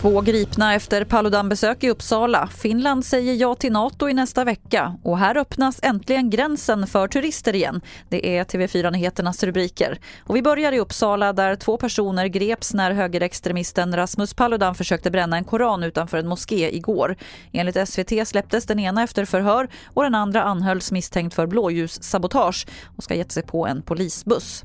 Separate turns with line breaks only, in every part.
Två gripna efter Paludan-besök i Uppsala. Finland säger ja till Nato i nästa vecka och här öppnas äntligen gränsen för turister igen. Det är TV4 Nyheternas rubriker. Och vi börjar i Uppsala där två personer greps när högerextremisten Rasmus Paludan försökte bränna en koran utanför en moské igår. Enligt SVT släpptes den ena efter förhör och den andra anhölls misstänkt för blåljussabotage och ska gett sig på en polisbuss.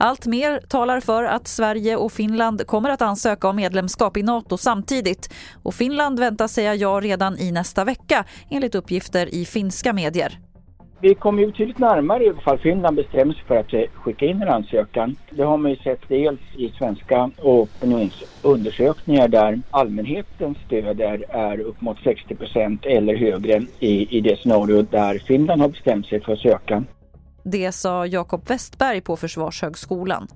Allt mer talar för att Sverige och Finland kommer att ansöka om medlemskap i Nato samtidigt. Och Finland väntas säga ja redan i nästa vecka enligt uppgifter i finska medier.
Vi kommer ju betydligt närmare ifall Finland bestämmer sig för att eh, skicka in en ansökan. Det har man ju sett dels i svenska opinionsundersökningar där allmänhetens stöd är, är upp mot 60 procent eller högre i, i det scenario där Finland har bestämt sig för att söka.
Det sa Jakob Westberg på Försvarshögskolan.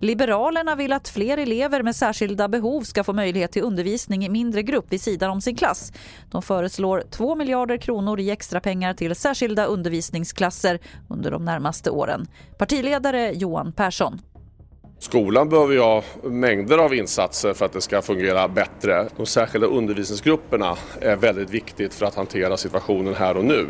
Liberalerna vill att fler elever med särskilda behov ska få möjlighet till undervisning i mindre grupp vid sidan om sin klass. De föreslår 2 miljarder kronor i extra pengar till särskilda undervisningsklasser under de närmaste åren. Partiledare Johan Persson.
Skolan behöver ju ha mängder av insatser för att det ska fungera bättre. De särskilda undervisningsgrupperna är väldigt viktigt för att hantera situationen här och nu.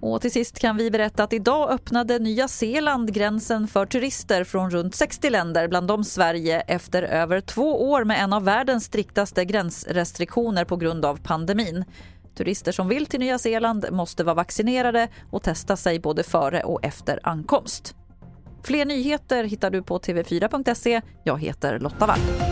Och till sist kan vi berätta att idag öppnade Nya Zeeland gränsen för turister från runt 60 länder, bland dem Sverige, efter över två år med en av världens striktaste gränsrestriktioner på grund av pandemin. Turister som vill till Nya Zeeland måste vara vaccinerade och testa sig både före och efter ankomst. Fler nyheter hittar du på tv4.se. Jag heter Lotta Wall.